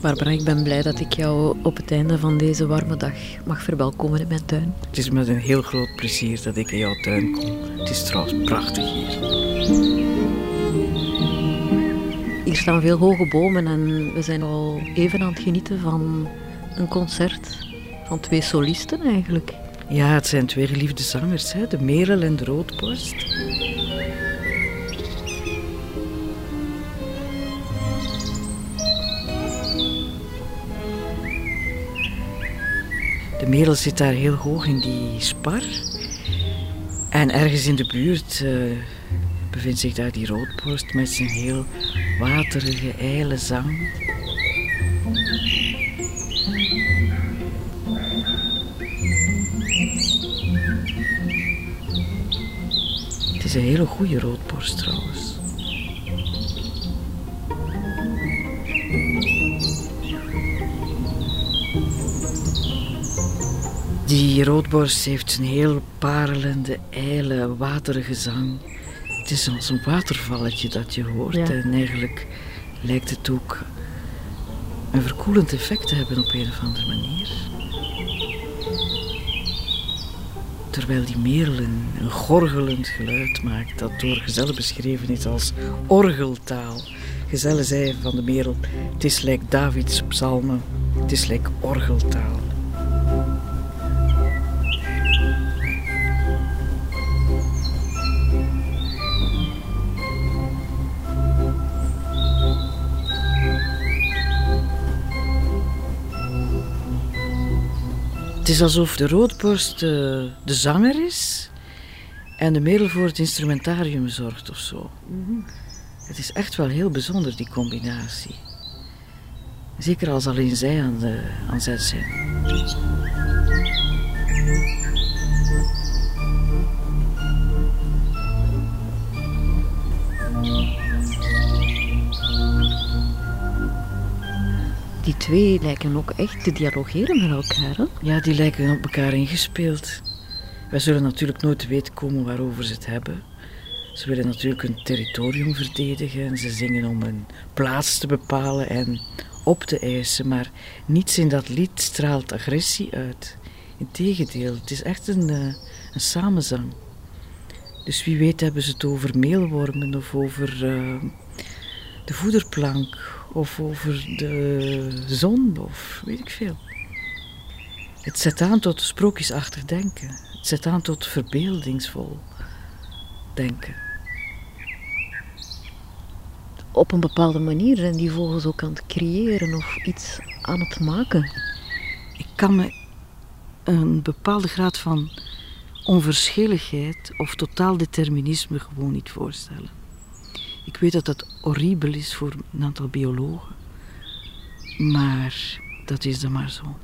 Barbara, ik ben blij dat ik jou op het einde van deze warme dag mag verwelkomen in mijn tuin. Het is met een heel groot plezier dat ik in jouw tuin kom. Het is trouwens prachtig hier. Hier staan veel hoge bomen en we zijn al even aan het genieten van een concert van twee solisten eigenlijk. Ja, het zijn twee geliefde zangers, hè? de Merel en de Roodborst. Merel zit daar heel hoog in die spar. En ergens in de buurt uh, bevindt zich daar die roodborst met zijn heel waterige, ijle zang. Het is een hele goede roodborst trouwens. Die roodborst heeft een heel parelende, ijle, waterige zang. Het is als een watervalletje dat je hoort. En eigenlijk lijkt het ook een verkoelend effect te hebben op een of andere manier. Terwijl die merel een, een gorgelend geluid maakt dat door Gezelle beschreven is als orgeltaal. Gezelle zei van de merel, het is lijkt Davids psalmen, het is lijkt orgeltaal. Is alsof de roodborst de, de zanger is en de merel voor het instrumentarium zorgt of zo. Het is echt wel heel bijzonder, die combinatie. Zeker als alleen zij aan, de, aan zet zijn. Die twee lijken ook echt te dialogeren met elkaar. Hè? Ja, die lijken op elkaar ingespeeld. Wij zullen natuurlijk nooit te weten komen waarover ze het hebben. Ze willen natuurlijk hun territorium verdedigen en ze zingen om een plaats te bepalen en op te eisen. Maar niets in dat lied straalt agressie uit. Integendeel, het is echt een, uh, een samenzang. Dus wie weet hebben ze het over meelwormen of over uh, de voederplank of over de zon of weet ik veel. Het zet aan tot sprookjesachtig denken. Het zet aan tot verbeeldingsvol denken. Op een bepaalde manier zijn die vogels ook aan het creëren of iets aan het maken. Ik kan me een bepaalde graad van onverschilligheid of totaal determinisme gewoon niet voorstellen. Ik weet dat dat horribel is voor een aantal biologen. Maar dat is dan maar zo.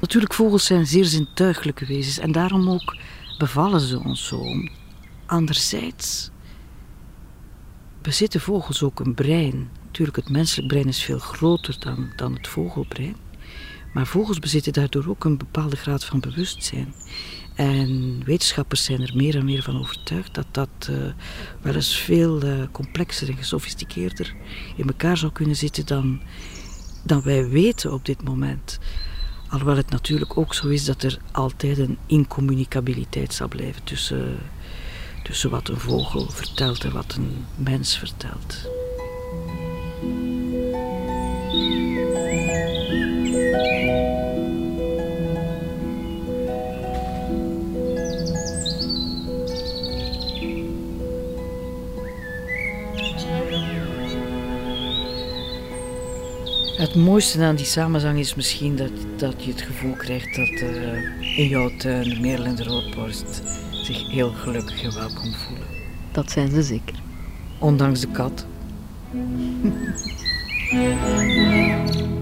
Natuurlijk, vogels zijn zeer zintuigelijke wezens en daarom ook bevallen ze ons zo. Anderzijds bezitten vogels ook een brein. Natuurlijk, het menselijk brein is veel groter dan, dan het vogelbrein. Maar vogels bezitten daardoor ook een bepaalde graad van bewustzijn. En wetenschappers zijn er meer en meer van overtuigd dat dat uh, wel eens veel uh, complexer en gesofisticeerder in elkaar zou kunnen zitten dan, dan wij weten op dit moment. Alhoewel het natuurlijk ook zo is dat er altijd een incommunicabiliteit zal blijven tussen, tussen wat een vogel vertelt en wat een mens vertelt. Het mooiste aan die samenzang is misschien dat, dat je het gevoel krijgt dat uh, in jouw tuin de merel en de roodborst zich heel gelukkig en welkom voelen. Dat zijn ze zeker. Ondanks de kat.